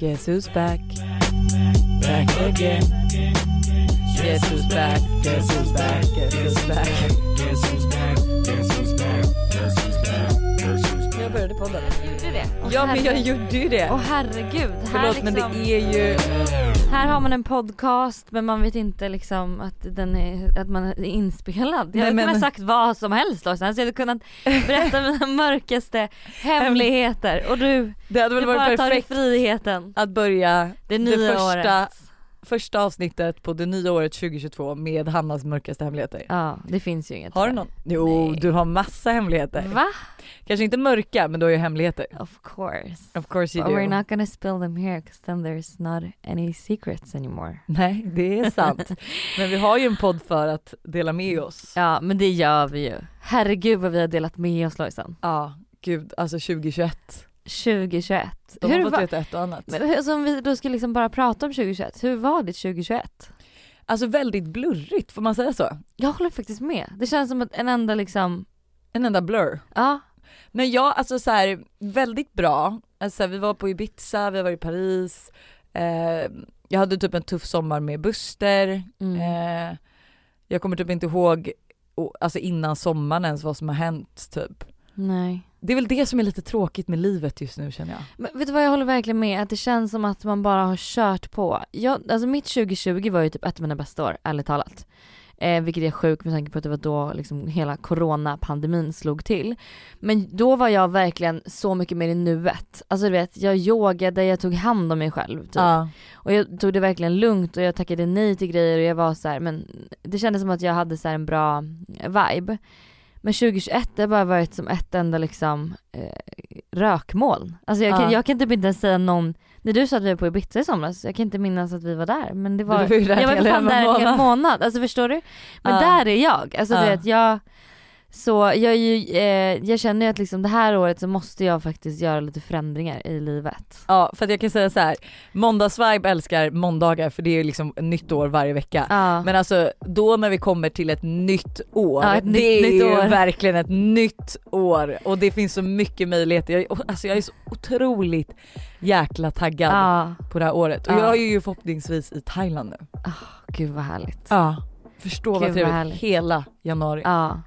Guess who's back? Back again. Guess who's back? Guess who's back? Guess who's back? Guess who's back? Guess who's back? Guess who's back? Guess who's back? Jag började podden. Gjorde det? Ja men jag gjorde ju det. Åh herregud. Förlåt men liksom, det är ju... här har man en podcast men man vet inte liksom att den är, att man är inspelad. Jag hade men- kunnat sagt vad som helst Lojsan, så jag hade kunnat berätta mina mörkaste hemligheter och du, Det hade du väl bara varit tar dig perfekt friheten. att börja Det nya det första, året. Första avsnittet på det nya året 2022 med Hannas mörkaste hemligheter. Ja det finns ju inget. Har du någon? Jo Nej. du har massa hemligheter. Va? Kanske inte mörka men du har ju hemligheter. Of course. Of course you But do. we're not gonna spill them here because then there's not any secrets anymore. Nej det är sant. men vi har ju en podd för att dela med oss. Ja men det gör vi ju. Herregud vad vi har delat med oss Lojsan. Ja, gud alltså 2021. 2021. De Hur har fått var, veta ett och annat. men hur- som vi då ska liksom bara prata om 2021, hur var ditt 2021? Alltså väldigt blurrigt, får man säga så? Jag håller faktiskt med. Det känns som att en enda liksom, En enda blur. ja, Men jag, alltså så här, väldigt bra. Alltså, vi var på Ibiza, vi var i Paris. Eh, jag hade typ en tuff sommar med Buster. mm. Eh, jag kommer typ inte ihåg, alltså innan sommaren ens vad som har hänt typ. nej. Det är väl det som är lite tråkigt med livet just nu känner jag. Men vet du vad jag håller verkligen med? Att det känns som att man bara har kört på. Jag, alltså mitt 2020 var ju typ ett av mina bästa år, ärligt talat. Eh, vilket är sjukt med tanke på att det var då liksom hela coronapandemin slog till. Men då var jag verkligen så mycket mer i nuet. Alltså du vet, jag yogade, jag tog hand om mig själv typ. Ja. Och jag tog det verkligen lugnt och jag tackade nej till grejer och jag var så här, men det kändes som att jag hade så här en bra vibe. Men 2021 det har bara varit som ett enda liksom eh, rökmoln. Alltså jag kan, Ja. jag kan typ inte ens säga någon, när du sa att vi var på Ibiza i somras, jag kan inte minnas att vi var där men det var, Du var ju där jag var fan där en hel månad. alltså förstår du? Men Ja. där är jag, alltså du Ja. vet jag så jag, ju, eh, jag känner ju att liksom det här året så måste jag faktiskt göra lite förändringar i livet. Ja för att jag kan säga så här. måndagsvibe älskar måndagar för det är ju liksom nytt år varje vecka. Ja. Men alltså då när vi kommer till ett nytt år, Ja, ett nytt- det är nytt ju år. verkligen ett nytt år och det finns så mycket möjligheter. Jag, alltså jag är så otroligt jäkla taggad ja, på det här året och Ja. jag är ju förhoppningsvis i Thailand nu. gud vad härligt. Ja. Förstå Gud, vad trevligt, hela januari. Ja.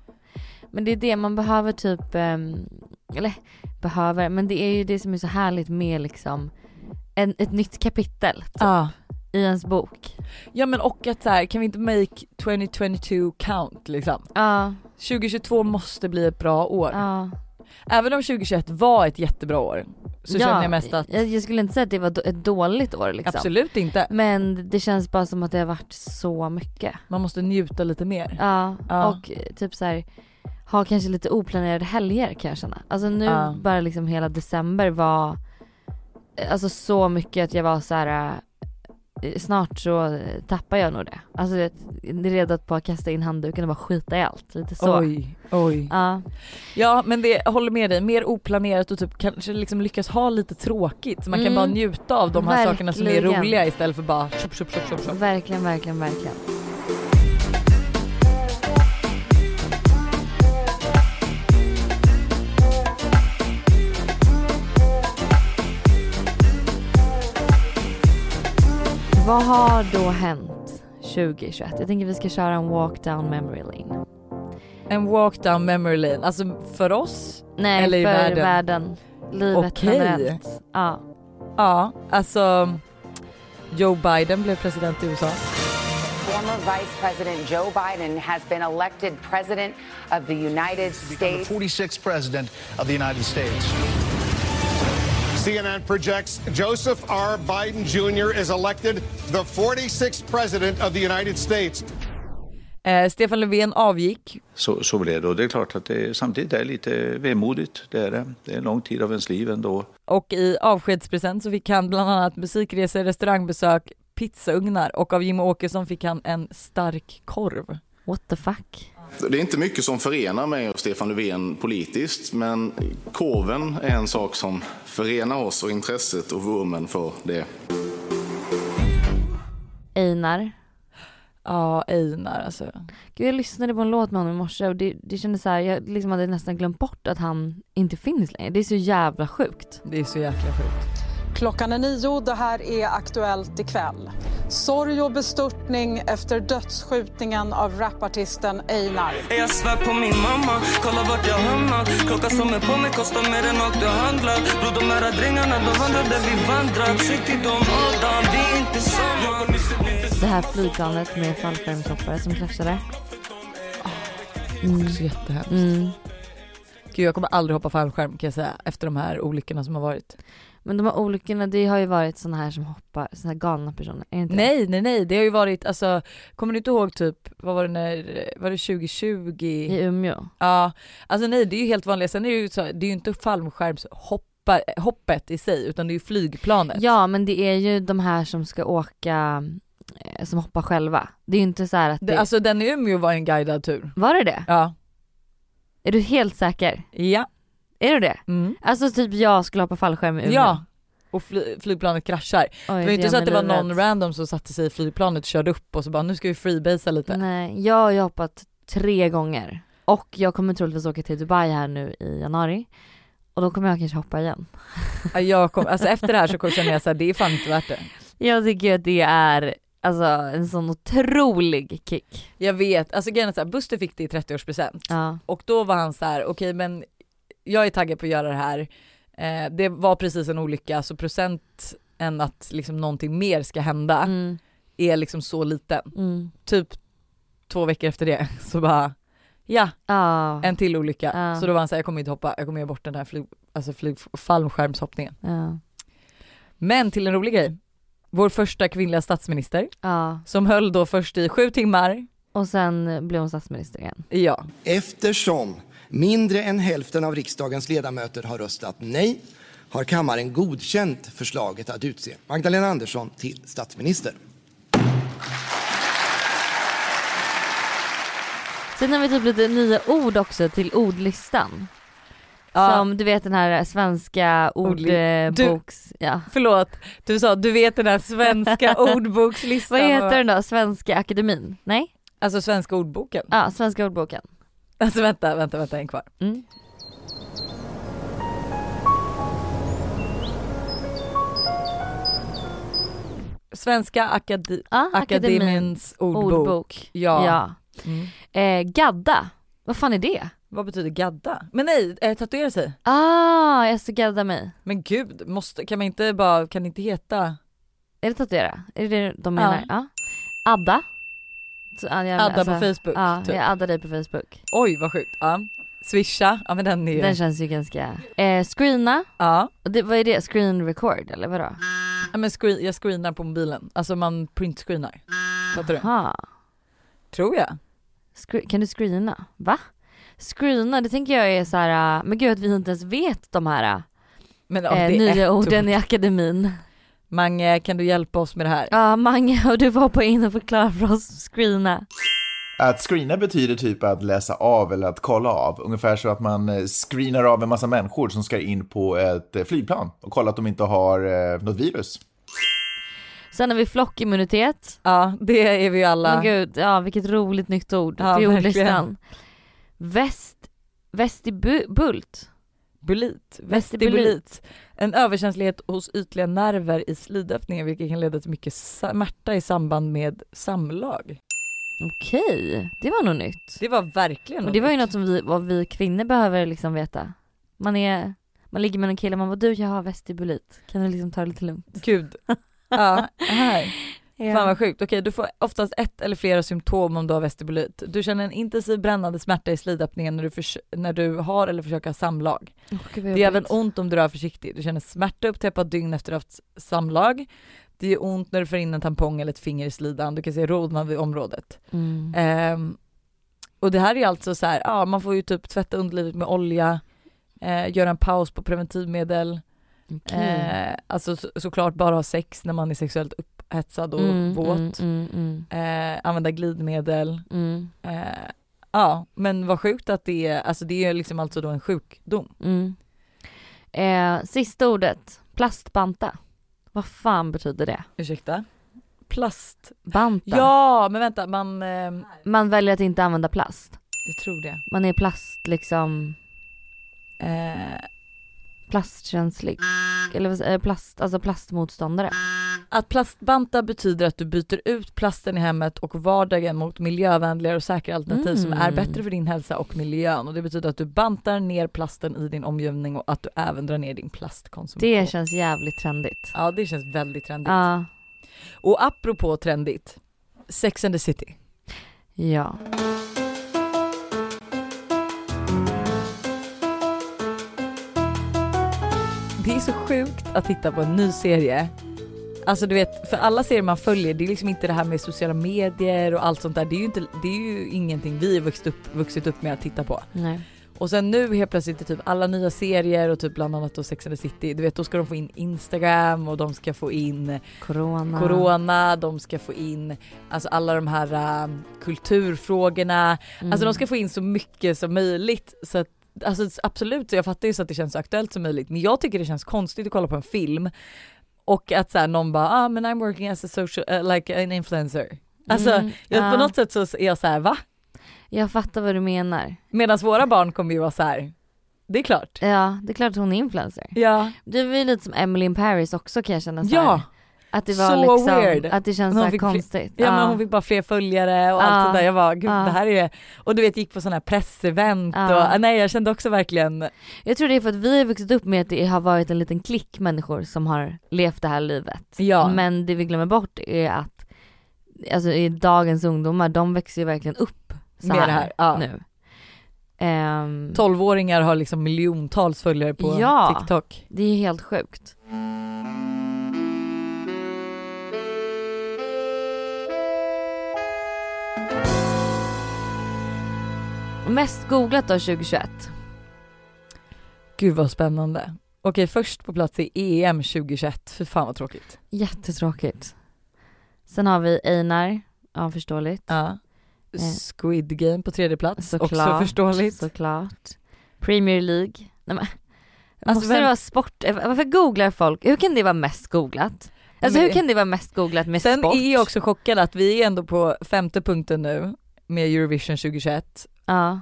Men det är det man behöver typ, ehm, eller behöver, men det är ju det som är så härligt med liksom en, ett nytt kapitel typ, Ja. i ens bok. ja men och att så här, kan vi inte make 2022 count liksom? Ja, 2022 måste bli ett bra år. ja. Även om 2021 var ett jättebra år så ja, känner jag mest att Jag, jag skulle inte säga att det var ett dåligt år liksom. absolut inte. Men det känns bara som att det har varit så mycket. Man måste njuta lite mer. Ja, Ja. och eh, typ så här ha kanske lite oplanerade helger kan jag känna. Alltså nu Ja. bara liksom hela december var alltså så mycket att jag var så här. eh, snart så tappar jag nog det. Alltså det är redo på att kasta in handduken och bara skita i allt. Lite så. Oj, oj. Ja, Ja men det, jag håller med dig, mer oplanerat och typ kanske liksom lyckas ha lite tråkigt så man kan Mm. bara njuta av de här sakerna som är Verkligen. roliga istället för bara tjopp tjopp tjopp tjopp tjopp. verkligen, verkligen, verkligen. Vad har då hänt 2021? Jag tänker vi ska köra en walk down memory lane. En walk down memory lane, alltså för oss, Nej, Eller i för världen. världen. Livet Okej. generellt. Ja. ja alltså Joe Biden blev president i USA. Former Vice President Joe Biden has been elected President of the United States. 46th president of the United States. CNN projects Joseph R. Biden Jr. is elected the 46th president of the United States. Eh, Stefan Löfven avgick, Så, så blev det och det är klart att det samtidigt är lite vemodigt. Det är det. Det är en lång tid av ens liv ändå. och i avskedspresent så fick han bland annat musikresor, restaurangbesök, pizzaugnar och av Jimmie Åkesson fick han en stark korv. What the fuck? Det är inte mycket som förenar mig och Stefan Löfven politiskt, men korven är en sak som förenar oss och intresset och vurmen för det. Einar. Ja, Einar alltså. Gud, jag lyssnade på en låt med honom i morse och det, det kändes så här, jag liksom hade nästan glömt bort att han inte finns längre. Det är så jävla sjukt. Det är så jäkla sjukt. Klockan är nio. Det här är Aktuellt ikväll. Sorg och bestörtning efter dödsskjutningen av rapartisten Einar. Jag svär på min mamma, kolla vart jag hamnat Klockan som är på mig kostar mer än allt du handlar Bror de här drängarna, de vandrar där vi vandrar Försiktigt om Adam, vi är inte samma Det här flygplanet med fallskärmshoppare som kraschade. Mm. Så jättehemskt. Mm. Gud jag kommer aldrig hoppa fallskärm kan jag säga efter de här olyckorna som har varit. Men de här olyckorna, det har ju varit såna här som hoppar, såna här galna personer, är det inte? Nej nej nej det har ju varit alltså, kommer du inte ihåg typ, vad var det när, var det 2020? I Umeå? Ja, alltså nej det är ju helt vanligt, sen är det ju så, det är ju inte fallskärmshoppet i sig utan det är ju flygplanet. Ja men det är ju de här som ska åka, eh, som hoppar själva. Det är ju inte så här att. Det, alltså den i Umeå var en guidad tur. Var det det? Ja. Är du helt säker? Ja. Är du det? Mm. Alltså typ jag skulle hoppa fallskärm Umeå? Ja. Och fly, flygplanet kraschar. Oj, det var inte så att det var någon random som satte sig i flygplanet och körde upp och så bara nu ska vi freebasea lite. Nej, jag har hoppat tre gånger. Och jag kommer troligtvis åka till Dubai här nu i januari. Och då kommer jag kanske hoppa igen. Ja, Jag kom, alltså efter det här så känner jag såhär, det är fan inte värt det. Jag tycker att det är alltså en sån otrolig kick. Jag vet, alltså grejen är såhär, Buster fick det i 30-årspresent Ja. och då var han så här: okej men jag är taggad på att göra det här. Eh, det var precis en olycka så procenten att liksom någonting mer ska hända Mm, är liksom så liten. mm. Typ två veckor efter det så bara ja, Ja. en till olycka. Ja. Så då var han såhär, jag kommer inte hoppa, jag kommer ge bort den här flyg, alltså flyg, fallskärmshoppningen. Ja. Men till en rolig grej. Vår första kvinnliga statsminister som höll då först i sju timmar. Och sen blev hon statsminister igen. Ja. Eftersom mindre än hälften av riksdagens ledamöter har röstat nej har kammaren godkänt förslaget att utse Magdalena Andersson till statsminister. Sen har vi typ lite nya ord också till ordlistan. Ja. Som du vet den här svenska ordboks... Ja. Förlåt, du sa du vet den här svenska ordbokslistan. Vad heter den då? Svenska akademin? Nej? Alltså svenska ordboken. Ja, svenska ordboken. Alltså vänta, vänta, vänta en kvar. Mm. Svenska akade- Ja, akademins ordbok. ordbok. Ja. ja. Mm. Eh, gadda, vad fan är det? Vad betyder gadda? Men nej, eh, tatuera sig. Ah, jag ska gadda mig. Men gud, måste, kan man inte bara, kan det inte heta Är det tatuera? Är det det de menar? Ja. Adda. Så, ja, jag- Adda på Facebook, Ja, typ. jag addar dig på Facebook. Oj vad sjukt. Ja. Swisha, ja men den är ju... Den känns ju ganska... Eh, screena. Ja. Det, vad är det? Screen record eller vadå? ja men screen, jag screenar på mobilen, alltså man printscreenar. Fattar du? Aha. Tror jag. Scre- kan du screena? Va? Screena, det tänker jag är så här. äh, men gud att vi inte ens vet de här Men, ja, eh, nya ett orden ord. i akademin. Mange, kan du hjälpa oss med det här? Ja, Mange och du får hoppa in och förklara för oss screena. Att screena betyder typ att läsa av eller att kolla av. Ungefär så att man eh, screenar av en massa människor som ska in på ett eh, flygplan och kolla att de inte har eh, något virus. Sen har vi flockimmunitet. Ja, det är vi ju alla. Men gud, ja vilket roligt nytt ord Ja, till ordlistan. Väst, vestibult. Bulit, Vestibulit. vestibulit. En överkänslighet hos ytliga nerver i slidöppningen vilket kan leda till mycket smärta i samband med samlag. Okej, det var nog nytt. Det var verkligen Och det var ju något som vi, vad vi kvinnor behöver liksom veta. Man är, man ligger med en kille, man bara du jag har vestibulit, kan du liksom ta det lite lugnt? Gud. Ja, här. Ja. Fan vad sjukt. Okej, du får oftast ett eller flera symptom om du har vestibulit. Du känner en intensiv brännande smärta i slidöppningen när du, när du har eller försöker ha samlag. Gud, vad Det är även ont om du rör försiktigt. Du känner smärta upp par dygn efter att ha haft samlag. Det gör ont när du får in en tampong eller ett finger i slidan. Du kan se rodnad vid området. Mm. Ehm, och det här är alltså så här, ja man får ju typ tvätta underlivet med olja, eh, göra en paus på preventivmedel, Okej. eh, alltså så, såklart bara ha sex när man är sexuellt upphetsad och Mm, våt, mm, mm, eh, använda glidmedel. mm, Eh, ja men vad sjukt att det är, alltså det är liksom alltså då en sjukdom. mm. Eh, sista ordet, plastbanta. Vad fan betyder det? Ursäkta? Plast? Banta. Ja men vänta man, ehm, Man väljer att inte använda plast. jag tror det. Man är plast liksom, Eh, plastkänslig. Eller säger plast, alltså plastmotståndare. Att plastbanta betyder att du byter ut plasten i hemmet och vardagen mot miljövänligare och säkra alternativ som är Mm. bättre för din hälsa och miljön. Och det betyder att du bantar ner plasten i din omgivning och att du även drar ner din plastkonsumtion. Det känns jävligt trendigt. Ja det känns väldigt trendigt. Ja. Och apropå trendigt, Sex and the City. Ja. Det är så sjukt att titta på en ny serie. Alltså du vet, för alla serier man följer, det är liksom inte det här med sociala medier och allt sånt där. Det är ju, inte, det är ju ingenting vi har vuxit upp, vuxit upp med att titta på. Nej. Och sen nu helt plötsligt är typ alla nya serier och typ bland annat då Sex and the City, du vet då ska de få in Instagram och de ska få in Corona. Corona, de ska få in alltså alla de här äh, kulturfrågorna, Mm. alltså de ska få in så mycket som möjligt så att Alltså absolut, så jag fattar ju så att det känns så aktuellt som möjligt men jag tycker det känns konstigt att kolla på en film och att så här, någon bara ah men I'm working as a social, uh, like an influencer. Alltså Mm, jag, ja. på något sätt så är jag så här va? Jag fattar vad du menar. Medan våra barn kommer ju vara så här. det är klart. Ja, det är klart att hon är influencer. Ja. Det var ju lite som Emily in Paris också kan jag känna så Ja. Att det var så liksom, weird. att det känns så här konstigt. Ja, men hon fick bara fler följare och Ja. allt det där. Jag var gud Ja. det här är och du vet gick på sådana här pressevent Ja. och ah, nej jag kände också verkligen Jag tror det är för att vi har vuxit upp med att det har varit en liten klick människor som har levt det här livet. Ja. Men det vi glömmer bort är att alltså i dagens ungdomar, de växer ju verkligen upp så Med här, det här, ja. nu. Ehm, 12-åringar har liksom miljontals följare på Ja. TikTok. Det är helt sjukt. Mest googlat då 2021? Gud vad spännande. Okej först på plats är EM 2021, för fan vad tråkigt. Jättetråkigt. Sen har vi Einar, ja förståeligt. Ja. Eh. Squid Game på tredje plats, också Såklart, förståeligt. Såklart. Premier League. Nej, men, Alltså, måste det vara sport? Eh, Varför googlar folk? Hur kan det vara mest googlat? Alltså Men- hur kan det vara mest googlat med Sen sport? är jag också chockad att vi är ändå på femte punkten nu med Eurovision 2021 Ja.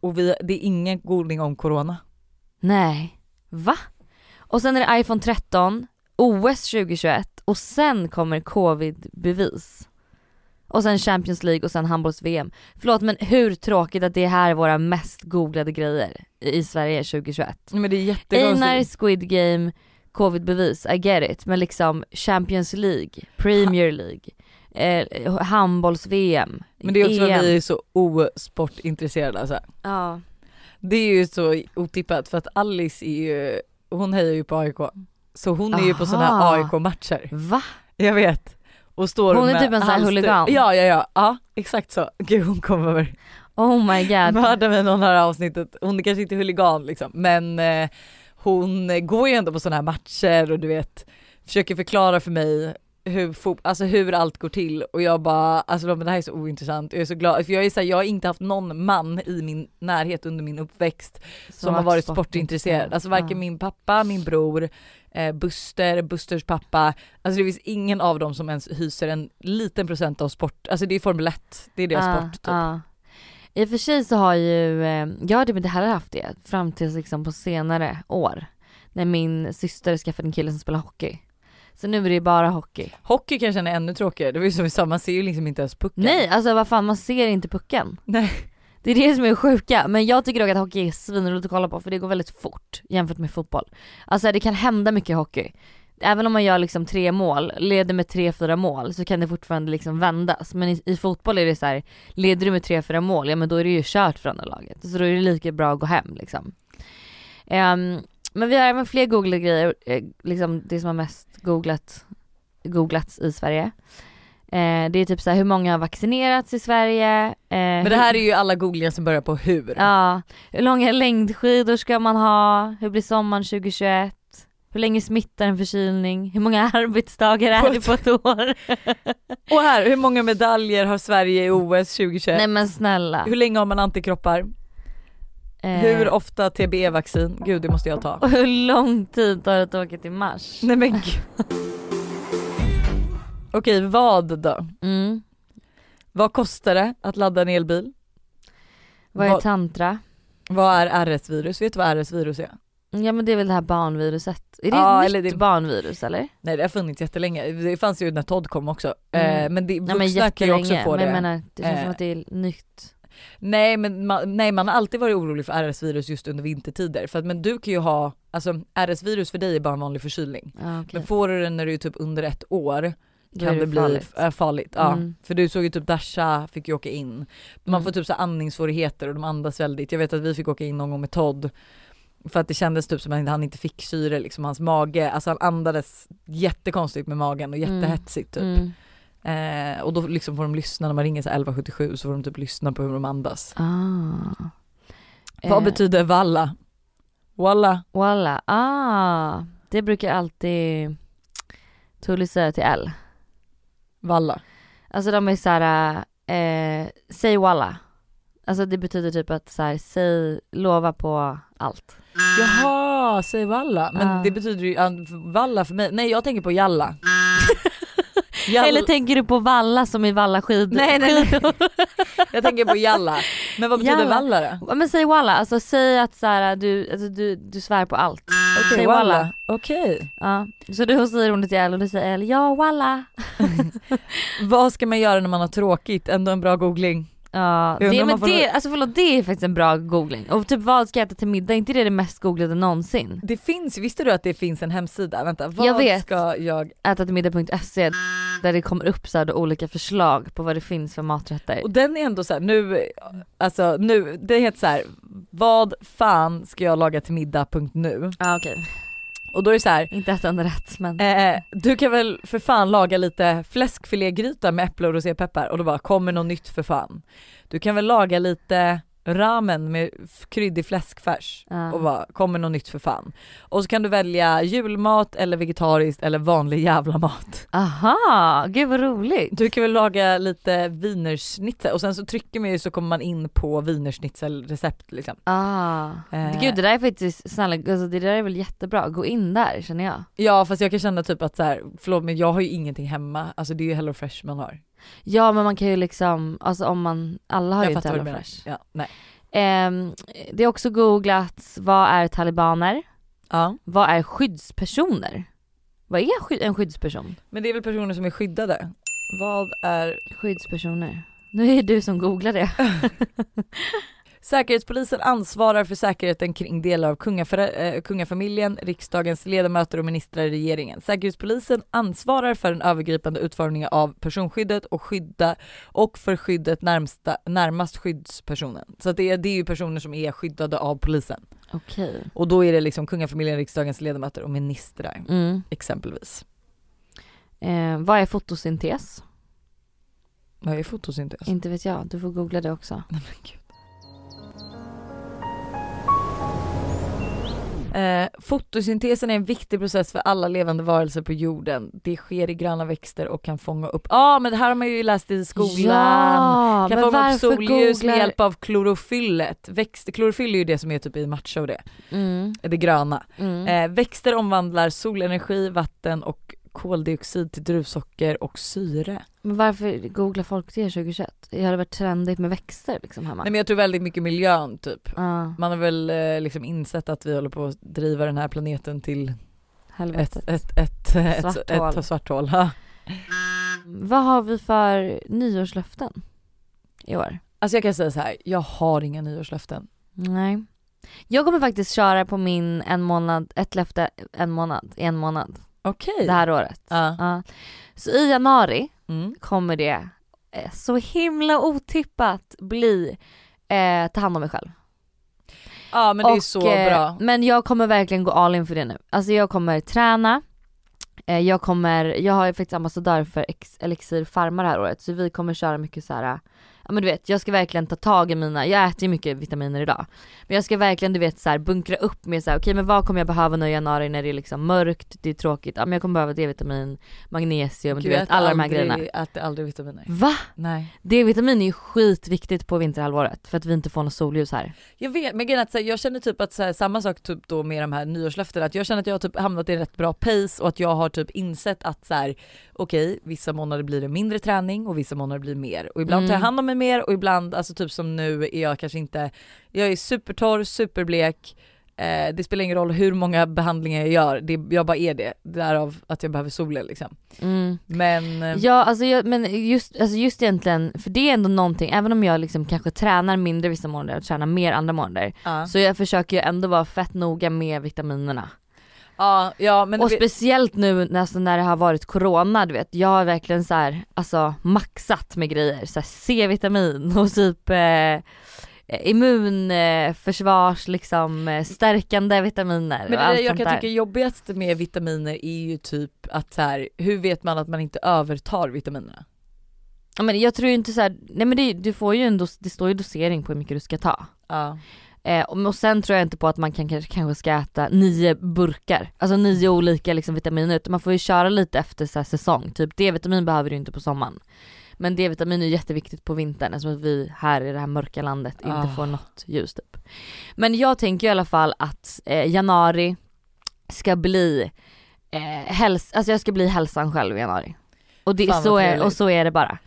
och vi, det är ingen googling om corona. Nej. Va? Och sen är det iPhone 13, OS 2021 och sen kommer covid-bevis. Och sen Champions League och sen handbolls-VM. Förlåt men hur tråkigt att det här är våra mest googlade grejer i i Sverige 2021. Men det är jättekonstigt. Einar, Squid Game, covid-bevis, I get it. Men liksom Champions League, Premier League, eh, handbolls-VM, Men det är också EM. att vi är så osportintresserade alltså. Ja. Det är ju så otippat för att Alice är ju, hon hejar ju på AIK. Så hon är ju på sådana Aha. här AIK-matcher. Va? Jag vet. Och står Hon är typ en sån här huligan. Ja, ja, ja, ja, exakt så. Gud hon kommer Oh my god. mörda mig någon här avsnittet. Hon är kanske inte huligan liksom, men eh, hon går ju ändå på sådana här matcher och du vet, försöker förklara för mig hur, alltså hur allt går till och jag bara, alltså men det här är så ointressant. Jag är så glad, för jag är så här, jag har inte haft någon man i min närhet under min uppväxt som, har varit sportintresserad. Alltså varken Ja. min pappa, min bror, eh, Buster, Busters pappa, alltså det finns ingen av dem som ens hyser en liten procent av sport, alltså det är Formel 1, det är deras Ja, sport typ. ja. I och för sig så har ju, eh, jag har typ inte heller haft det fram tills liksom på senare år. När min syster skaffade en kille som spelar hockey. Så nu är det bara hockey. Hockey kanske är ännu tråkigare, det var ju som vi sa, man ser ju liksom inte ens pucken. Nej, alltså vad fan man ser inte pucken. Nej. Det är det som är sjuka, men jag tycker dock att hockey är svinroligt att kolla på för det går väldigt fort jämfört med fotboll. Alltså det kan hända mycket i hockey. Även om man gör liksom tre mål, leder med tre, fyra mål så kan det fortfarande liksom vändas. Men i, i fotboll är det så här, leder du med tre, fyra mål, ja men då är det ju kört för andra laget. Så då är det lika bra att gå hem liksom. Ehm, men vi har även fler googlade grejer, eh, liksom det som har mest googlat, googlats i Sverige. Eh, det är typ så här, hur många har vaccinerats i Sverige? Eh, Men det här är ju alla googlingar som börjar på hur. Ja, hur långa längdskidor ska man ha? Hur blir sommaren 2021? Hur länge smittar en förkylning? Hur många arbetsdagar är det på ett år? Och här, hur många medaljer har Sverige i OS 2021? Nej men snälla. Hur länge har man antikroppar? Eh, Hur ofta TBE-vaccin? Gud det måste jag ta. Och hur lång tid tar det att åka till Mars? Nej men gud. Okej, vad då? Mm. Vad kostar det att ladda en elbil? Vad är tantra? Vad är RS-virus? Vet du vad RS-virus är? Ja men det är väl det här barnviruset. Är det Ja, ett eller nytt det- barnvirus eller? Nej det har funnits jättelänge, det fanns ju när Todd kom också. Mm. Eh, men det, vuxna Nej, men kan ju också få men det. jag menar det känns som Eh, att det är nytt. Nej men man, nej, man har alltid varit orolig för RS-virus just under vintertider. För att, men du kan ju ha, alltså RS-virus för dig är bara en vanlig förkylning. Ja, okej. Men får du den när du är typ under ett år kan det, det bli farligt. farligt. farligt ja. Mm. För du såg ju typ Dasha fick ju åka in. Man Mm. får typ så andningssvårigheter och de andas väldigt. Jag vet att vi fick åka in någon gång med Todd. För att det kändes typ som att han inte fick syre liksom, hans mage, alltså han andades jättekonstigt med magen och jättehetsigt typ. Mm. Eh, och då liksom får de lyssna när man ringer så här 1177 så får de typ lyssna på hur de andas. Ah. Vad Eh, betyder valla? Walla? Walla, ah. Det brukar alltid Tully säga till L. Valla. Alltså de är såhär, eh, säg walla. Alltså det betyder typ att så här, säg, lova på allt. Jaha, säg valla. Men Ah. det betyder ju, valla för mig, nej jag tänker på jalla. Jall- Eller tänker du på valla som i valla skid? Nej, nej, nej. skidor? jag tänker på jalla. Men vad betyder Jalla. valla då? Men säg walla, alltså säg att så här, du, alltså, du, du svär på allt. Okej, säg walla. walla. Okej. Ja. Så du säger hon till El och du säger El, ja walla. Vad ska man göra när man har tråkigt? Ändå en bra googling. Ja, det, men får- det, alltså förlåt, det är faktiskt en bra googling. Och typ vad ska jag äta till middag, är inte det det mest googlade någonsin? Det finns, visste du att det finns en hemsida? Vänta, vad Jag vet. ska jag... Äta till middag.se där det kommer upp så här olika förslag på vad det finns för maträtter. Och den är ändå så här, nu, alltså nu, det heter så här, vad fan ska jag laga till middag.nu? Ja okej, Och då är det så här, inte enda rätt men. Eh, du kan väl för fan laga lite fläskfilégryta med äpple och rosépeppar och då bara kommer något nytt för fan. Du kan väl laga lite ramen med kryddig fläskfärs Ja. och bara kommer något nytt för fan. Och så kan du välja julmat eller vegetariskt eller vanlig jävla mat. Aha, gud vad roligt. Du kan väl laga lite wienerschnitzel och sen så trycker man ju så kommer man in på wienerschnitzelrecept liksom. Ah. Eh. Gud det där är faktiskt, snälla, alltså, det där är väl jättebra, gå in där känner jag. Ja fast jag kan känna typ att så här, förlåt men jag har ju ingenting hemma, alltså det är ju Hello Fresh man har. Ja men man kan ju liksom, alltså om man, alla har jag ju inte fattar vad du Hello menar. Fresh. Ja, nej. Ehm, det är också googlats, vad är talibaner? Ja. Vad är skyddspersoner? Vad är en skyddsperson? Men det är väl personer som är skyddade? Vad är Skyddspersoner. Nu är det du som googlar det. Säkerhetspolisen ansvarar för säkerheten kring delar av kungaför- eh, kungafamiljen, riksdagens ledamöter och ministrar i regeringen. Säkerhetspolisen ansvarar för den övergripande utformningen av personskyddet och skydda och för skyddet närmsta, närmast skyddspersonen. Så det, är, det är ju personer som är skyddade av polisen. Okej. Och då är det liksom kungafamiljen, riksdagens ledamöter och ministrar Mm. exempelvis. Eh, vad är fotosyntes? Vad är fotosyntes? Inte vet jag, du får googla det också. Eh, fotosyntesen är en viktig process för alla levande varelser på jorden. Det sker i gröna växter och kan fånga upp, ja ah, men det här har man ju läst i skolan. Ja, kan fånga upp solljus med googlar- hjälp av klorofyllet. Växt, klorofyll är ju det som är typ i matcha och det, Mm. det gröna. Mm. Eh, växter omvandlar solenergi, vatten och koldioxid till druvsocker och syre. Men varför googlar folk det 2021? Det hade varit trendigt med växter liksom hemma. Nej men jag tror väldigt mycket miljön typ. Ja, Man har väl eh, liksom insett att vi håller på att driva den här planeten till ett, helvetet. ett, ett, ett, Svart ett, ett svart hål. Vad har vi för nyårslöften i år? Alltså jag kan säga så här, jag har inga nyårslöften. Nej. Jag kommer faktiskt köra på min en månad, ett löfte en månad, en månad Okej. det här året. Ja. Ja. Så i januari Mm. kommer det eh, så himla otippat bli eh, ta hand om mig själv. Ja men det är Och, så eh, bra. Men jag kommer verkligen gå all in för det nu. Alltså jag kommer träna, eh, jag kommer, jag har ju faktiskt ambassadör för Ex- Elixir Pharma det här året så vi kommer köra mycket så här. Ja men du vet, jag ska verkligen ta tag i mina, jag äter ju mycket vitaminer idag. Men jag ska verkligen du vet så här, bunkra upp med så här, okej men vad kommer jag behöva nu i januari när det är liksom mörkt, det är tråkigt, ja men jag kommer behöva D-vitamin, magnesium, Gud, du jag vet alla de här aldrig- grejerna. äter aldrig vitaminer. Va? Nej. D-vitamin är ju skitviktigt på vinterhalvåret för att vi inte får något solljus här. Jag vet, men grejen att så här, jag känner typ att här, samma sak typ då med de här nyårslöftena, att jag känner att jag har typ hamnat i en rätt bra pace och att jag har typ insett att så här, okej, vissa månader blir det mindre träning och vissa månader blir mer. Och ibland Mm. tar jag hand om mig mer och ibland, alltså typ som nu är jag kanske inte, jag är supertorr, superblek, Eh, det spelar ingen roll hur många behandlingar jag gör, det, jag bara är det. Därav att jag behöver solen liksom. Mm. Men eh, Ja alltså jag, men just, alltså just egentligen, för det är ändå någonting, även om jag liksom kanske tränar mindre vissa månader och tränar mer andra månader. Ja. Så jag försöker ju ändå vara fett noga med vitaminerna. Ja, ja men och vi- speciellt nu alltså, när det har varit corona, du vet. Jag har verkligen så här, alltså maxat med grejer. Så C-vitamin och typ eh, immunförsvars liksom stärkande vitaminer Men och det allt jag kan där. tycka jobbigast med vitaminer är ju typ att så här, hur vet man att man inte övertar vitaminerna? Ja, men jag tror ju inte så här, nej men det, du får ju en dos, det står ju dosering på hur mycket du ska ta. Ja. Eh, och, sen tror jag inte på att man kan, kanske, ska äta nio burkar, alltså nio olika liksom, vitaminer utan man får ju köra lite efter så här, säsong. Typ D-vitamin behöver du inte på sommaren. Men D-vitamin är jätteviktigt på vintern eftersom vi här i det här mörka landet inte Ah. får något ljus typ. Men jag tänker i alla fall att eh, januari ska bli eh, häls alltså jag ska bli hälsan själv i januari. Och, det, så är, och så är det bara.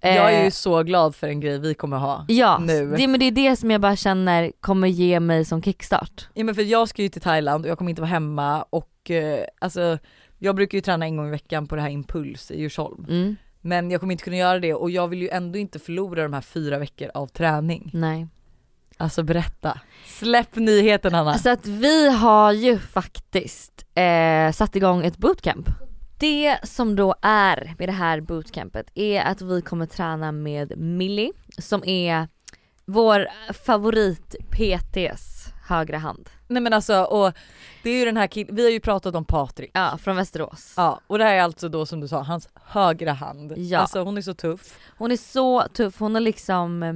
Jag är Eh, ju så glad för en grej vi kommer ha Ja, nu. det, men det är det som jag bara känner kommer ge mig som kickstart. Ja men för jag ska ju till Thailand och jag kommer inte vara hemma och eh, alltså jag brukar ju träna en gång i veckan på det här Impuls i Djursholm. Mm. Men jag kommer inte kunna göra det och jag vill ju ändå inte förlora de här fyra veckor av träning. Nej. Alltså berätta. Släpp nyheten Hanna. Så att vi har ju faktiskt eh, satt igång ett bootcamp. Det som då är med det här bootcampet är att vi kommer träna med Millie som är vår favorit PTs högra hand. Nej men alltså och det är ju den här killen, vi har ju pratat om Patrik. Ja, från Västerås. Ja och det här är alltså då som du sa, hans högra hand. Ja. Alltså hon är så tuff. Hon är så tuff, hon har liksom eh,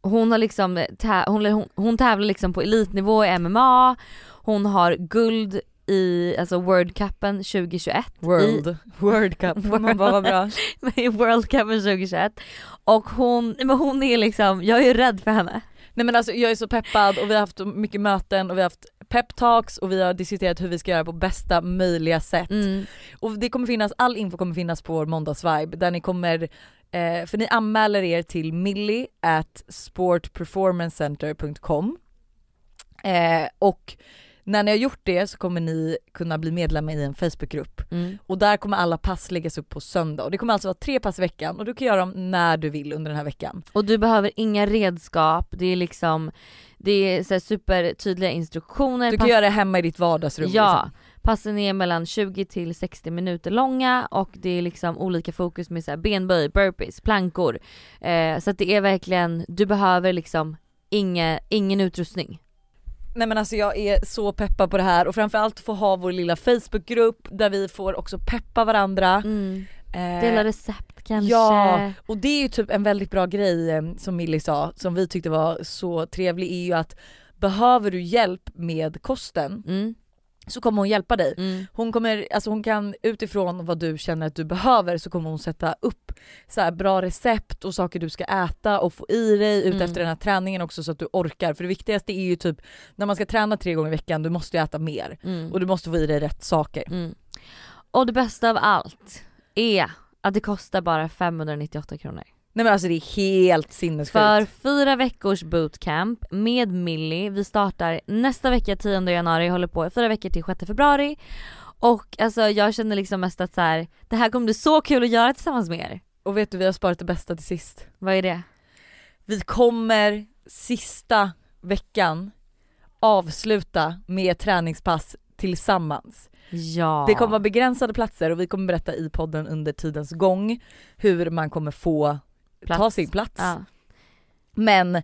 hon har liksom, hon, hon, hon tävlar liksom på elitnivå i MMA, hon har guld i alltså World Cupen 2021. World, I, World Cup, man bara vad bra. i World Cupen 2021. Och hon, men hon är liksom, jag är ju rädd för henne. Nej men alltså jag är så peppad och vi har haft mycket möten och vi har haft peptalks och vi har diskuterat hur vi ska göra på bästa möjliga sätt. Mm. Och det kommer finnas, all info kommer finnas på vår måndagsvibe där ni kommer, eh, för ni anmäler er till millie at sportperformancecenter.com eh, och när ni har gjort det så kommer ni kunna bli medlemmar i en Facebookgrupp Mm. och där kommer alla pass läggas upp på söndag och det kommer alltså vara tre pass i veckan och du kan göra dem när du vill under den här veckan. Och du behöver inga redskap, det är liksom, det är så supertydliga instruktioner. Du kan Pass- göra det hemma i ditt vardagsrum. Ja, liksom. passen är mellan 20 till 60 minuter långa och det är liksom olika fokus med så benböj, burpees, plankor. Eh, så att det är verkligen, du behöver liksom inge, ingen utrustning. Nej men alltså jag är så peppad på det här och framförallt få ha vår lilla Facebookgrupp där vi får också peppa varandra. Eh, Dela recept kanske. Ja, och det är ju typ en väldigt bra grej eh, som Millie sa, som vi tyckte var så trevlig, är ju att behöver du hjälp med kosten Mm. Så kommer hon hjälpa dig. Hon kommer, alltså hon kan utifrån vad du känner att du behöver så kommer hon sätta upp så bra recept och saker du ska äta och få i dig ut Mm. efter den här träningen också så att du orkar. För det viktigaste är ju typ när man ska träna tre gånger i veckan, du måste ju äta mer Mm. och du måste få i dig rätt saker. Mm. Och det bästa av allt är att det kostar bara 598 kronor. Nej men alltså det är helt sinnessjukt. För fyra veckors bootcamp med Millie. Vi startar nästa vecka 10 januari, håller på fyra veckor till 6 februari. Och alltså jag känner liksom mest att så här, det här kommer bli så kul att göra tillsammans med er. Och vet du vi har sparat det bästa till sist. Vad är det? Vi kommer sista veckan avsluta med träningspass tillsammans. Ja. Det kommer vara begränsade platser och vi kommer berätta i podden under tidens gång hur man kommer få ta Plats. sin plats. Ja. Men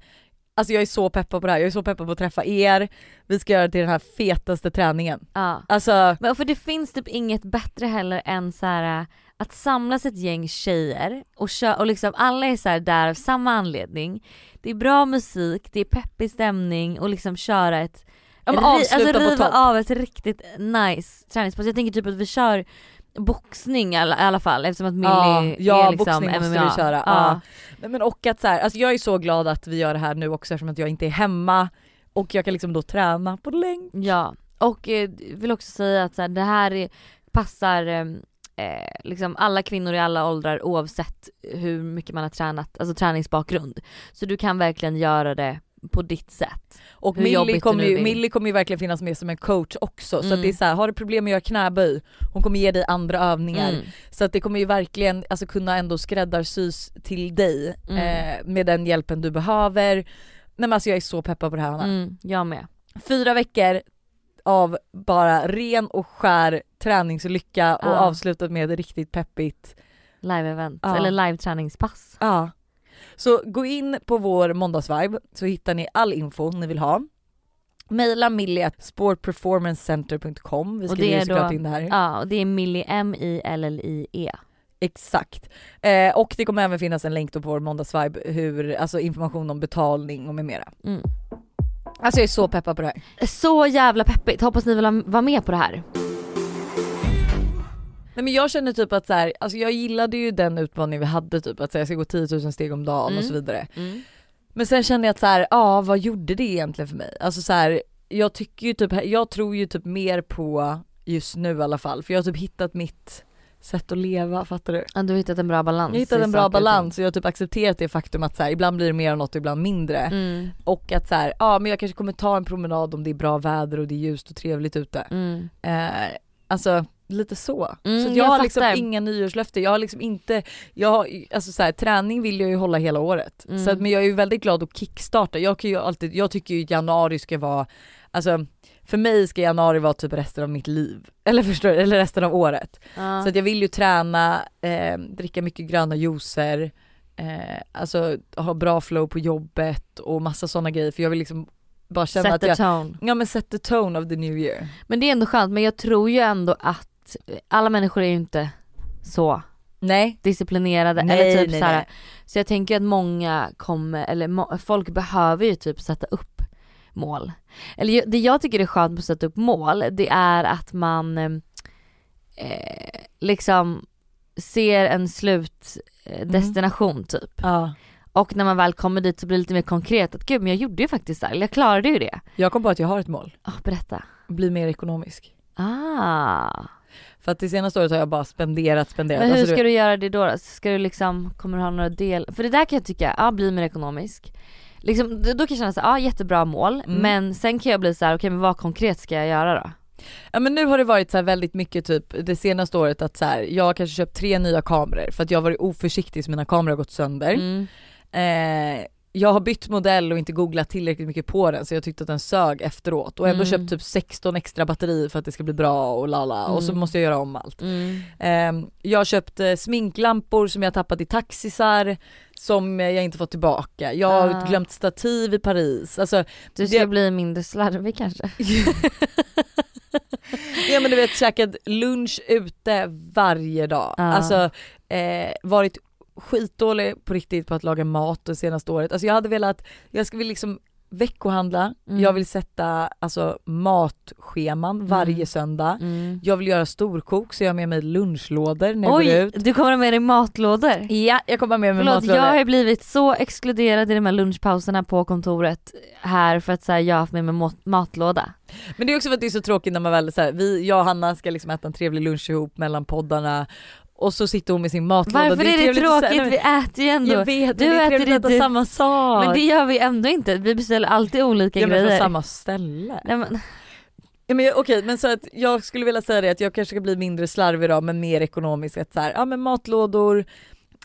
alltså jag är så peppad på det här, jag är så peppad på att träffa er, vi ska göra det till den här fetaste träningen. Ja. Alltså, Men för det finns typ inget bättre heller än så här att samlas ett gäng tjejer och, kö- och liksom alla är så här där av samma anledning. Det är bra musik, det är peppig stämning och liksom köra ett Ja, men ri- avsluta på riva topp. av ett riktigt nice träningspass. Jag tänker typ att vi kör boxning i alla, i alla fall eftersom att Millie ja, är liksom boxning måste MMA. vi köra. Ja. Ja. Men och att så här, alltså jag är så glad att vi gör det här nu också eftersom att jag inte är hemma och jag kan liksom då träna på länk. Ja, och eh, vill också säga att så här, det här är, passar eh, eh, liksom alla kvinnor i alla åldrar oavsett hur mycket man har tränat, alltså träningsbakgrund. Så du kan verkligen göra det på ditt sätt. Och Hur Millie kommer, ju. Millie kommer ju verkligen finnas med som en coach också så Mm. att det är så här, har du problem med att göra knäböj, hon kommer ge dig andra övningar. Mm. Så att det kommer ju verkligen alltså, kunna ändå skräddarsys till dig Mm. eh, med den hjälpen du behöver. Nej men alltså jag är så peppad på det här Hanna. Mm, jag med. Fyra veckor av bara ren och skär träningslycka och avslutat med ett riktigt peppigt Live-event, Ja. eller live-träningspass. Ja. Så gå in på vår måndagsvibe så hittar ni all info ni vill ha. Maila Millie at sportperformancecenter.com, vi skriver såklart in det här. Ja, och det är Millie M-I-L-L-I-E. Exakt. Eh, och det kommer även finnas en länk då på vår måndagsvibe, hur, alltså information om betalning och med mera. Mm. Alltså jag är så peppad på det här. Så jävla peppigt, hoppas ni vill vara med på det här. Nej men jag känner typ att så här, alltså jag gillade ju den utmaningen vi hade typ att säga jag ska gå 10 000 steg om dagen och Mm. så vidare. Mm. Men sen kände jag att så här, ja vad gjorde det egentligen för mig? Alltså så här, jag tycker ju typ, jag tror ju typ mer på just nu i alla fall för jag har typ hittat mitt sätt att leva, fattar du? Ja, du har hittat en bra balans Jag har hittat en bra och balans och jag har typ accepterat det faktum att så här, ibland blir det mer av något och ibland mindre. Mm. Och att så här, ja men jag kanske kommer ta en promenad om det är bra väder och det är ljust och trevligt ute. Mm. Eh, alltså lite så. Mm, så jag jag, har liksom fattar. inga nyårslöften, jag har liksom inte, jag har, alltså så här, träning vill jag ju hålla hela året. Mm. Så att, men jag är ju väldigt glad att kickstarta, jag kan ju alltid, jag tycker ju januari ska vara, alltså för mig ska januari vara typ resten av mitt liv. Eller förstår du? Eller resten av året. Ja. Så att jag vill ju träna, eh, dricka mycket gröna juicer, eh, alltså ha bra flow på jobbet och massa sådana grejer för jag vill liksom bara känna Set att the jag, tone. ja men set the tone of the new year. Men det är ändå skönt, men jag tror ju ändå att alla människor är ju inte så Nej. disciplinerade Nej, eller typ nej, så här. Så jag tänker att många kommer, eller folk behöver ju typ sätta upp mål. Eller det jag tycker är skönt med att sätta upp mål, det är att man eh, liksom ser en slutdestination typ. Ja. Och när man väl kommer dit så blir det lite mer konkret att gud men jag gjorde ju faktiskt det här, jag klarade ju det. Jag kom på att jag har ett mål. Ah, berätta. Bli mer ekonomisk. Ah. För att det senaste året har jag bara spenderat, spenderat. Men hur Alltså, ska du göra det då? Ska du liksom, kommer du ha några del, för det där kan jag tycka, ja bli mer ekonomisk. Liksom, då kan jag känna så ja jättebra mål, Mm. men sen kan jag bli så här: okej men vad konkret ska jag göra då? Ja men nu har det varit så väldigt mycket typ det senaste året att så här, jag har kanske köpt tre nya kameror för att jag har varit oförsiktig så mina kameror har gått sönder. Mm. Eh, jag har bytt modell och inte googlat tillräckligt mycket på den så jag tyckte att den sög efteråt och ändå Mm. köpt typ 16 extra batterier för att det ska bli bra och lala och så Mm. måste jag göra om allt. Mm. Eh, jag har köpt eh, sminklampor som jag tappat i taxisar som jag inte fått tillbaka. Jag har Ah. glömt stativ i Paris. Alltså, Du ska det- bli mindre slarvig kanske? Ja men du vet käkat lunch ute varje dag. Ja. Alltså eh, varit skitdålig på riktigt på att laga mat det senaste året. Alltså jag hade velat, jag skulle liksom veckohandla, Mm. jag vill sätta alltså matscheman varje Mm. söndag. Mm. Jag vill göra storkok så jag har med mig lunchlådor när jag Oj, går ut. du kommer ha med dig matlådor? Ja, jag kommer ha med mig Förlåt, matlådor. jag har blivit så exkluderad i de här lunchpauserna på kontoret här för att så här, jag har haft med mig mat- matlåda. Men det är också för att det är så tråkigt när man väl så här, vi, jag och Hanna ska liksom äta en trevlig lunch ihop mellan poddarna och så sitter hon med sin matlåda. Varför är det, trevligt att säga- tråkigt? Vi äter ju ändå. Jag vet, du men det är äter trevligt att äta du- samma sak. Men det gör vi ändå inte, vi beställer alltid olika ja, men grejer. från samma ställe. Nej, men, Ja, men jag- Okej men så att jag skulle vilja säga det att jag kanske ska bli mindre slarvig då men mer ekonomisk. Att så här, ja men matlådor,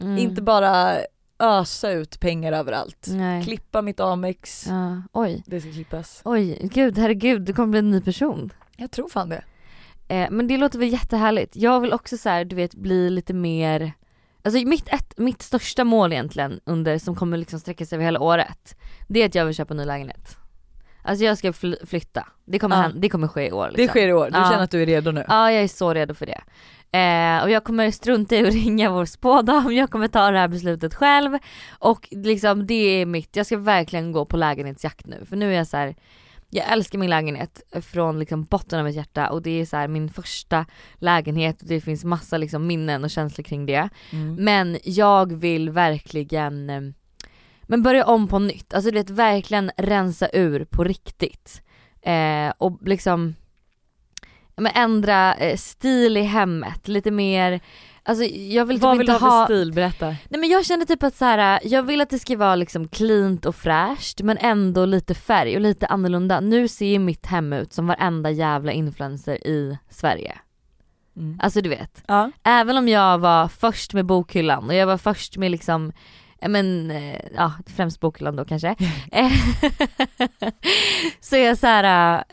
mm. inte bara ösa ut pengar överallt. Nej. Klippa mitt Amex, Ja, oj. det ska klippas. Oj, gud herregud du kommer bli en ny person. Jag tror fan det. Eh, men det låter väl jättehärligt. Jag vill också så här, du vet bli lite mer Alltså mitt, ett, mitt största mål egentligen under, som kommer liksom sträcka sig över hela året Det är att jag vill köpa en ny lägenhet Alltså jag ska fly- flytta, det kommer, Ja. hända, det kommer ske i år liksom. Det sker i år, du Ja. känner att du är redo nu? Ja jag är så redo för det. Eh, och jag kommer strunta i att ringa vår spådam, jag kommer ta det här beslutet själv. Och liksom det är mitt, jag ska verkligen gå på lägenhetsjakt nu. För nu är jag så här. Jag älskar min lägenhet från liksom botten av mitt hjärta och det är så här min första lägenhet och det finns massa liksom minnen och känslor kring det. Mm. Men jag vill verkligen eh, men börja om på nytt, alltså du vet verkligen rensa ur på riktigt. Eh, och liksom men ändra eh, stil i hemmet, lite mer Alltså jag vill typ Vad vill inte du ha för stil? Berätta. Nej men jag känner typ att så här, jag vill att det ska vara liksom cleant och fräscht men ändå lite färg och lite annorlunda. Nu ser ju mitt hem ut som varenda jävla influencer i Sverige. Mm. Alltså du vet. Ja. Även om jag var först med bokhyllan och jag var först med liksom eh, men, eh, ja främst bokhyllan då kanske. Eh, så är jag så här.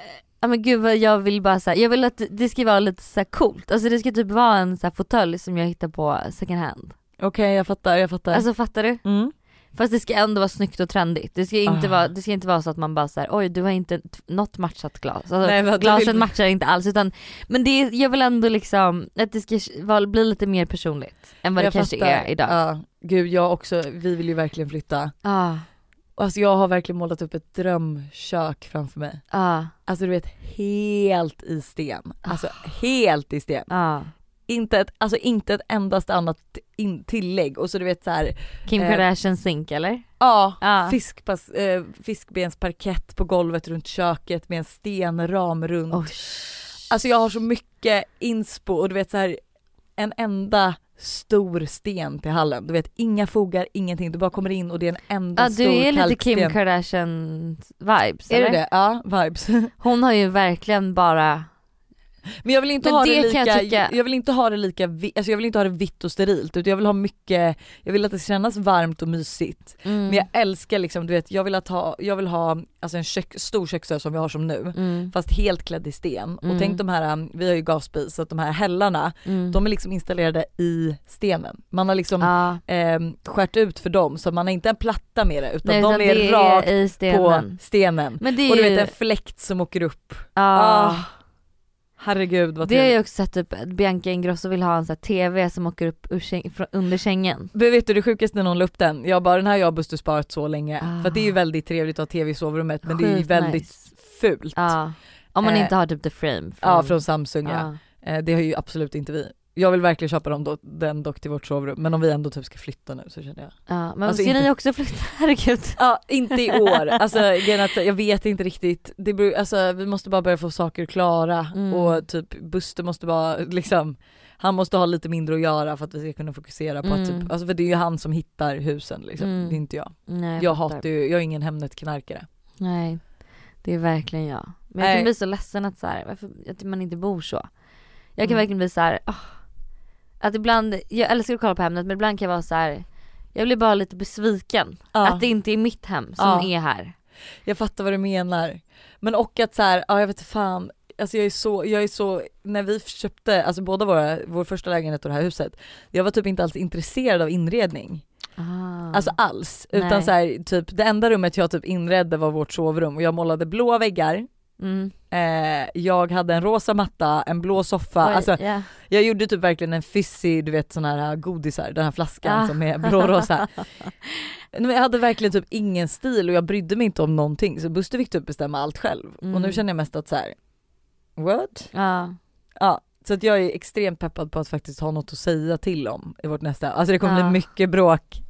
Ja men gud vad jag vill bara säga, jag vill att det ska vara lite så här coolt, alltså det ska typ vara en så här fåtölj som jag hittar på second hand. Okej jag fattar, jag fattar. Alltså fattar du? mm. Fast det ska ändå vara snyggt och trendigt. Det ska inte, Ah. vara, det ska inte vara så att man bara säger oj du har inte något matchat glas. Alltså, Nej, glasen vill- matchar inte alls utan men det är, jag vill ändå liksom att det ska vara, bli lite mer personligt än vad Jag det kanske fattar. är idag. Ja, gud jag också, vi vill ju verkligen flytta. Ah, Alltså jag har verkligen målat upp ett drömkök framför mig. ah, Alltså du vet helt i sten. Alltså helt i sten. ah. Inte ett, alltså inte ett endast annat in, tillägg och så du vet så här. Kim Eh, Kardashian sink eller? Ja, Ah. fiskpas, eh, fiskbensparkett på golvet runt köket med en stenram runt. Oj. Alltså jag har så mycket inspo och du vet så här en enda stor sten till hallen. Du vet inga fogar, ingenting. Du bara kommer in och det är en enda Ja stor du är lite kalksten. Kim Kardashian vibes Är eller? det det? Ja, vibes. Hon har ju verkligen bara Men jag vill inte Men ha det det, lika, jag jag, vill inte ha det lika, alltså jag vill inte ha det vitt och sterilt utan jag vill ha mycket, jag vill att det kännas varmt och mysigt. mm, Men jag älskar liksom, du vet jag vill, att ha, jag vill ha alltså en kök, stor köksö som vi har som nu mm, fast helt klädd i sten Mm. och tänk de här, um, vi har ju gasspis så att de här hällarna mm. de är liksom installerade i stenen. Man har liksom Ja. eh, skärt ut för dem så man har inte en platta med det utan Nej, de utan är rakt i på stenen. stenen. Men det är Och du vet en fläkt som åker upp. ja. Ah, herregud vad Det har jag också sett typ, att Bianca Ingrosso vill ha en sån här TV som åker upp ur säng, från, under sängen. Men vet du det sjukaste när någon la upp den, jag bara den här har jag och Buster sparat så länge. Ah. För det är ju väldigt trevligt att ha TV i sovrummet men det är ju Sjukt väldigt nice. fult. Ja. Om man Eh, inte har typ the frame. Ja från Samsung ja. ja. Eh, Det har ju absolut inte vi. Jag vill verkligen köpa dem då, den dock till vårt sovrum men om vi ändå typ ska flytta nu så känner jag. Ja, men Alltså ska inte- ni också flytta? Herregud. Ja inte i år, alltså att jag vet inte riktigt, det beror, alltså vi måste bara börja få saker klara Mm. och typ Buster måste bara liksom han måste ha lite mindre att göra för att vi ska kunna fokusera på att Mm. typ, alltså för det är ju han som hittar husen liksom, Mm. det är inte jag. Nej, Jag fattar. hatar ju, jag är ingen Hemnet-knarkare. Nej, det är verkligen jag. Men jag Nej. kan bli så ledsen att så här, varför att man inte bor så. Jag kan Mm. verkligen bli så här, åh, att ibland, jag älskar att kolla på Hemnet men ibland kan jag vara så här. jag blir bara lite besviken. Ja. Att det inte är mitt hem som Ja. är här. Jag fattar vad du menar. Men och att så här, ja jag vet fan, alltså jag är så, jag är så, när vi köpte, alltså båda våra, vår första lägenhet och det här huset, jag var typ inte alls intresserad av inredning. Ah. Alltså alls. Nej. Utan så här, typ det enda rummet jag typ inredde var vårt sovrum och jag målade blåa väggar, mm. Eh, jag hade en rosa matta, en blå soffa, Oj, alltså ja. jag gjorde typ verkligen en fizzy, du vet sån här godisar, den här flaskan Ah. som är blårosa. Men jag hade verkligen typ ingen stil och jag brydde mig inte om någonting så Buster fick typ bestämma allt själv. Och nu Mm. känner jag mest att så här. what? Ja. Ja, så att jag är extremt peppad på att faktiskt ha något att säga till om i vårt nästa, alltså det kommer Ja. bli mycket bråk.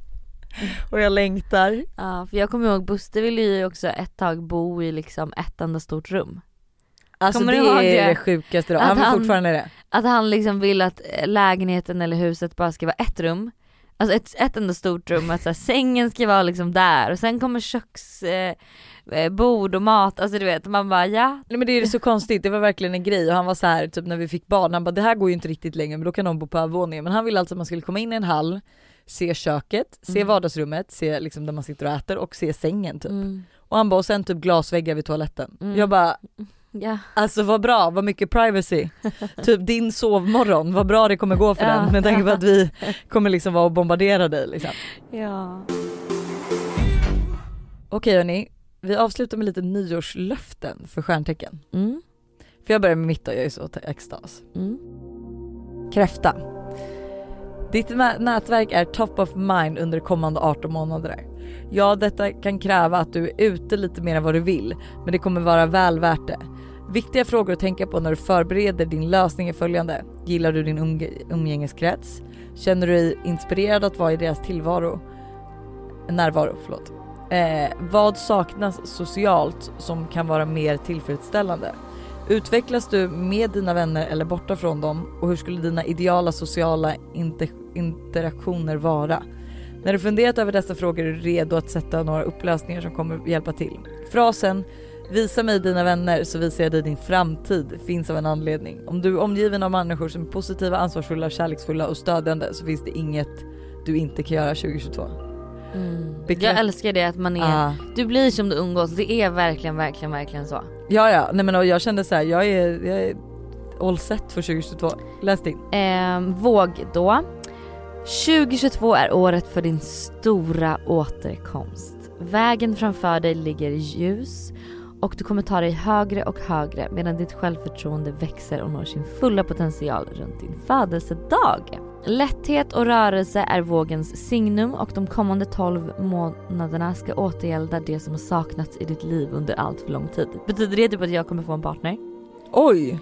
Och jag längtar. ja, för jag kommer ihåg Buster ville ju också ett tag bo i liksom ett enda stort rum. Alltså Kommer det du ihåg är det? sjukaste då. Att Han vill fortfarande det. Att han liksom vill att eh, lägenheten eller huset bara ska vara ett rum. Alltså ett, ett enda stort rum, att så här, sängen ska vara liksom där och sen kommer köksbord eh, eh, och mat, alltså du vet man bara ja. Nej men det är så konstigt, det var verkligen en grej och han var så här typ när vi fick barn, han bara det här går ju inte riktigt längre men då kan de bo på övervåningen. Men han ville alltså att man skulle komma in i en hall, se köket, se Mm. vardagsrummet, se liksom där man sitter och äter och se sängen typ. Mm, Och han bara och sen typ glasväggar vid toaletten. Mm. Jag bara ja. alltså vad bra, vad mycket privacy. typ din sovmorgon, vad bra det kommer gå för Ja. den med tanke på att vi kommer liksom vara och bombardera dig liksom. ja. Okej hörni, vi avslutar med lite nyårslöften för stjärntecken. Mm, För jag börjar med mitt då, jag är så extas. mm. Kräfta. Ditt nätverk är top of mind under kommande 18 månader. Ja, detta kan kräva att du är ute lite mer än vad du vill, men det kommer vara väl värt det. Viktiga frågor att tänka på när du förbereder din lösning är följande. Gillar du din umgängeskrets? Känner du dig inspirerad att vara i deras tillvaro? Närvaro, förlåt. Eh, vad saknas socialt som kan vara mer tillfredsställande? Utvecklas du med dina vänner eller borta från dem och hur skulle dina ideala sociala inter interaktioner vara? När du funderat över dessa frågor är du redo att sätta några upplösningar som kommer hjälpa till. Frasen Visa mig dina vänner så visar jag dig din framtid finns av en anledning. Om du är omgiven av människor som är positiva, ansvarsfulla, kärleksfulla och stödjande så finns det inget du inte kan göra 2022. Mm. Jag älskar det att man är, Ah. du blir som du umgås, det är verkligen, verkligen, verkligen så. Ja ja, nej men jag kände så här, jag är, jag är all set för 2022. Läs din. Ehm, våg då. 2022 är året för din stora återkomst. Vägen framför dig ligger ljus och du kommer ta dig högre och högre medan ditt självförtroende växer och når sin fulla potential runt din födelsedag. Lätthet och rörelse är vågens signum och de kommande 12 månaderna ska återgälda det som har saknats i ditt liv under allt för lång tid. Betyder det typ att jag kommer få en partner? Oj!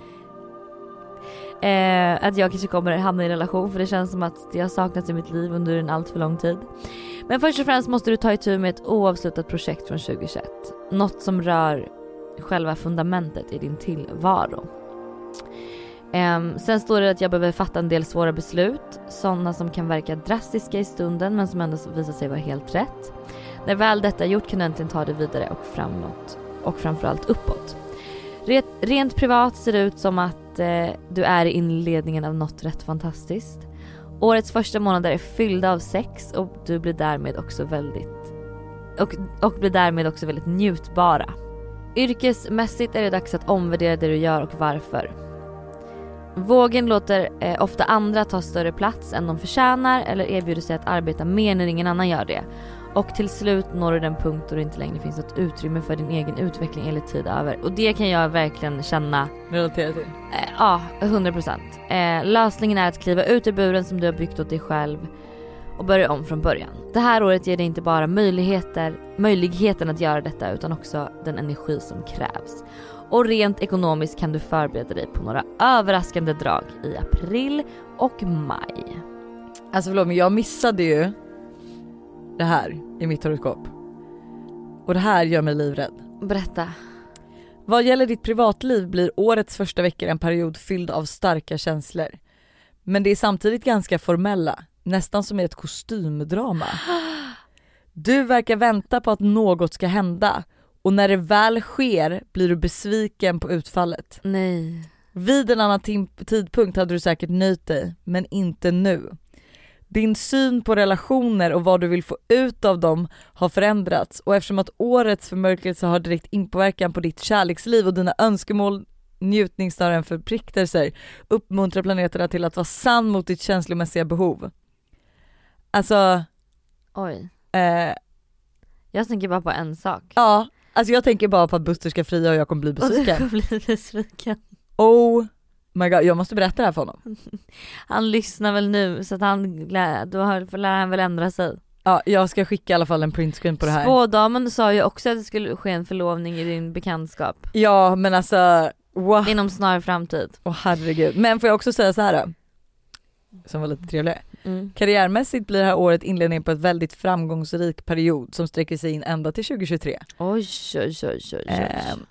Eh, att jag kanske kommer hamna i en relation för det känns som att det har saknats i mitt liv under en allt för lång tid. Men först och främst måste du ta itu med ett oavslutat projekt från 2021. Något som rör själva fundamentet i din tillvaro. Ehm, sen står det att jag behöver fatta en del svåra beslut, sådana som kan verka drastiska i stunden men som ändå visar sig vara helt rätt. När väl detta är gjort kan du äntligen ta det vidare och framåt och framförallt uppåt. Rent, rent privat ser det ut som att eh, du är i inledningen av något rätt fantastiskt. Årets första månader är fyllda av sex och du blir därmed också väldigt och, och blir därmed också väldigt njutbara. Yrkesmässigt är det dags att omvärdera det du gör och varför. Vågen låter eh, ofta andra ta större plats än de förtjänar eller erbjuder sig att arbeta mer när ingen annan gör det. Och till slut når du den punkt då det inte längre finns något utrymme för din egen utveckling eller tid över. Och det kan jag verkligen känna Relatera till. Eh, Ja, 100%. Eh, lösningen är att kliva ut ur buren som du har byggt åt dig själv och börja om från början. Det här året ger dig inte bara möjligheter, möjligheten att göra detta utan också den energi som krävs. Och rent ekonomiskt kan du förbereda dig på några överraskande drag i april och maj. Alltså förlåt men jag missade ju det här i mitt horoskop. Och det här gör mig livrädd. Berätta. Vad gäller ditt privatliv blir årets första veckor en period fylld av starka känslor. Men det är samtidigt ganska formella, nästan som i ett kostymdrama. Du verkar vänta på att något ska hända och när det väl sker blir du besviken på utfallet. Nej. Vid en annan tidpunkt hade du säkert nöjt dig, men inte nu. Din syn på relationer och vad du vill få ut av dem har förändrats och eftersom att årets förmörkelse har direkt inpåverkan på ditt kärleksliv och dina önskemål, njutning snarare än förpliktelser uppmuntrar planeterna till att vara sann mot ditt känslomässiga behov. Alltså, Oj. eh, Jag tänker bara på en sak. ja, alltså jag tänker bara på att Buster ska fria och jag kommer bli Och du besviken. kommer bli besviken. Oh my god, jag måste berätta det här för honom. Han lyssnar väl nu så att han, då lär han väl ändra sig. Ja, jag ska skicka i alla fall en printscreen på det här. Spådamen sa ju också att det skulle ske en förlovning i din bekantskap. Ja men alltså, wow. Inom snar framtid. Åh herregud. Men får jag också säga så här då? Som var lite trevligare. Mm. Karriärmässigt blir det här året inledningen på ett väldigt framgångsrik period som sträcker sig in ända till 2023. Oj, oj, oj, oj, oj. Ehm,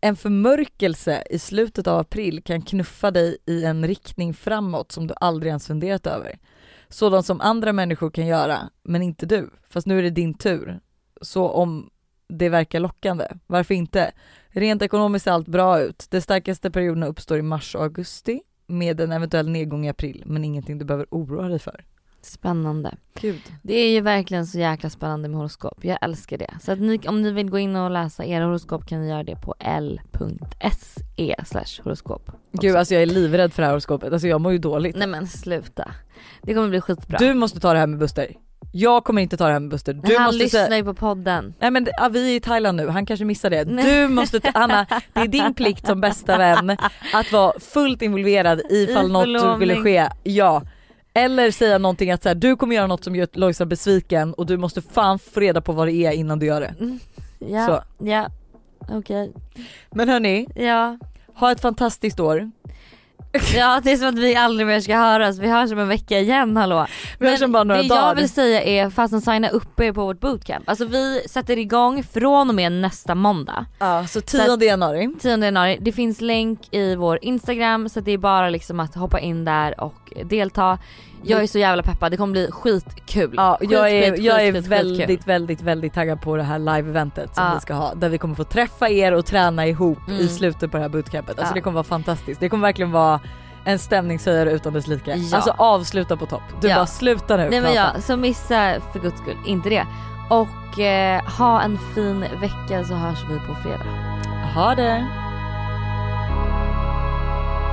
en förmörkelse i slutet av april kan knuffa dig i en riktning framåt som du aldrig ens funderat över. Sådant som andra människor kan göra, men inte du. Fast nu är det din tur. Så om det verkar lockande, varför inte? Rent ekonomiskt ser allt bra ut. De starkaste perioderna uppstår i mars och augusti med en eventuell nedgång i april, men ingenting du behöver oroa dig för. Spännande. Gud. Det är ju verkligen så jäkla spännande med horoskop. Jag älskar det. Så att ni, om ni vill gå in och läsa era horoskop kan ni göra det på l.se horoskop. Gud alltså jag är livrädd för det här horoskopet, alltså jag mår ju dåligt. Nej men sluta. Det kommer bli skitbra. Du måste ta det här med Buster. Jag kommer inte ta det här med Buster. Du han måste lyssnar säga... ju på podden. Nej men ja, vi är i Thailand nu, han kanske missar det. Du måste, ta- Anna, det är din plikt som bästa vän att vara fullt involverad ifall I något skulle ske. Ja. Eller säga någonting att så här, du kommer göra något som gör Lojsa besviken och du måste fan få reda på vad det är innan du gör det. Ja, Så. ja, okej. Men hörni, Ja, ha ett fantastiskt år. Ja det är som att vi aldrig mer ska höras, vi hörs om en vecka igen hallå. Vi hörs om bara några det dagar. jag vill säga är fasen signa upp er på vårt bootcamp. Alltså vi sätter igång från och med nästa måndag. Ja så 10 januari. 10 januari. Det finns länk i vår instagram så det är bara liksom att hoppa in där och delta. Jag är så jävla peppad, det kommer bli skitkul. Ja, Skit, jag är, skit, jag skit, är skit, väldigt, skitkul. väldigt, väldigt taggad på det här live-eventet som Ja. vi ska ha. Där vi kommer få träffa er och träna ihop i Mm. slutet på det här bootcampet. Alltså Ja. det kommer vara fantastiskt. Det kommer verkligen vara en stämningshöjare utan dess like. Ja. Alltså avsluta på topp. Du Ja. bara sluta nu Nej men ja, så missa för guds skull inte det. Och eh, ha en fin vecka så hörs vi på fredag. Ha det!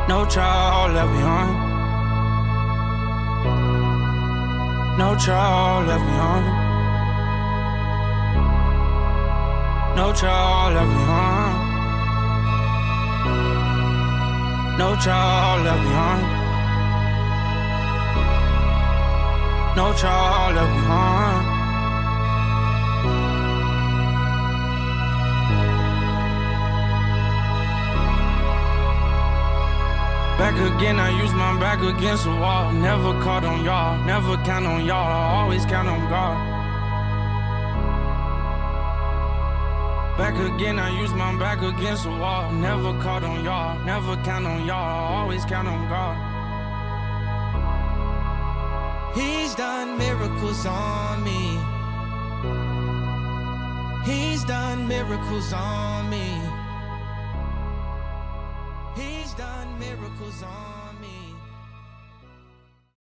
No left behind. No child left behind. No child left behind. No child left behind. No trial left behind. Back again, I use my back against the wall. Never caught on y'all, never count on y'all, I always count on God. Back again, I use my back against the wall. Never caught on y'all, never count on y'all, I always count on God. He's done miracles on me. He's done miracles on me. Done miracles on.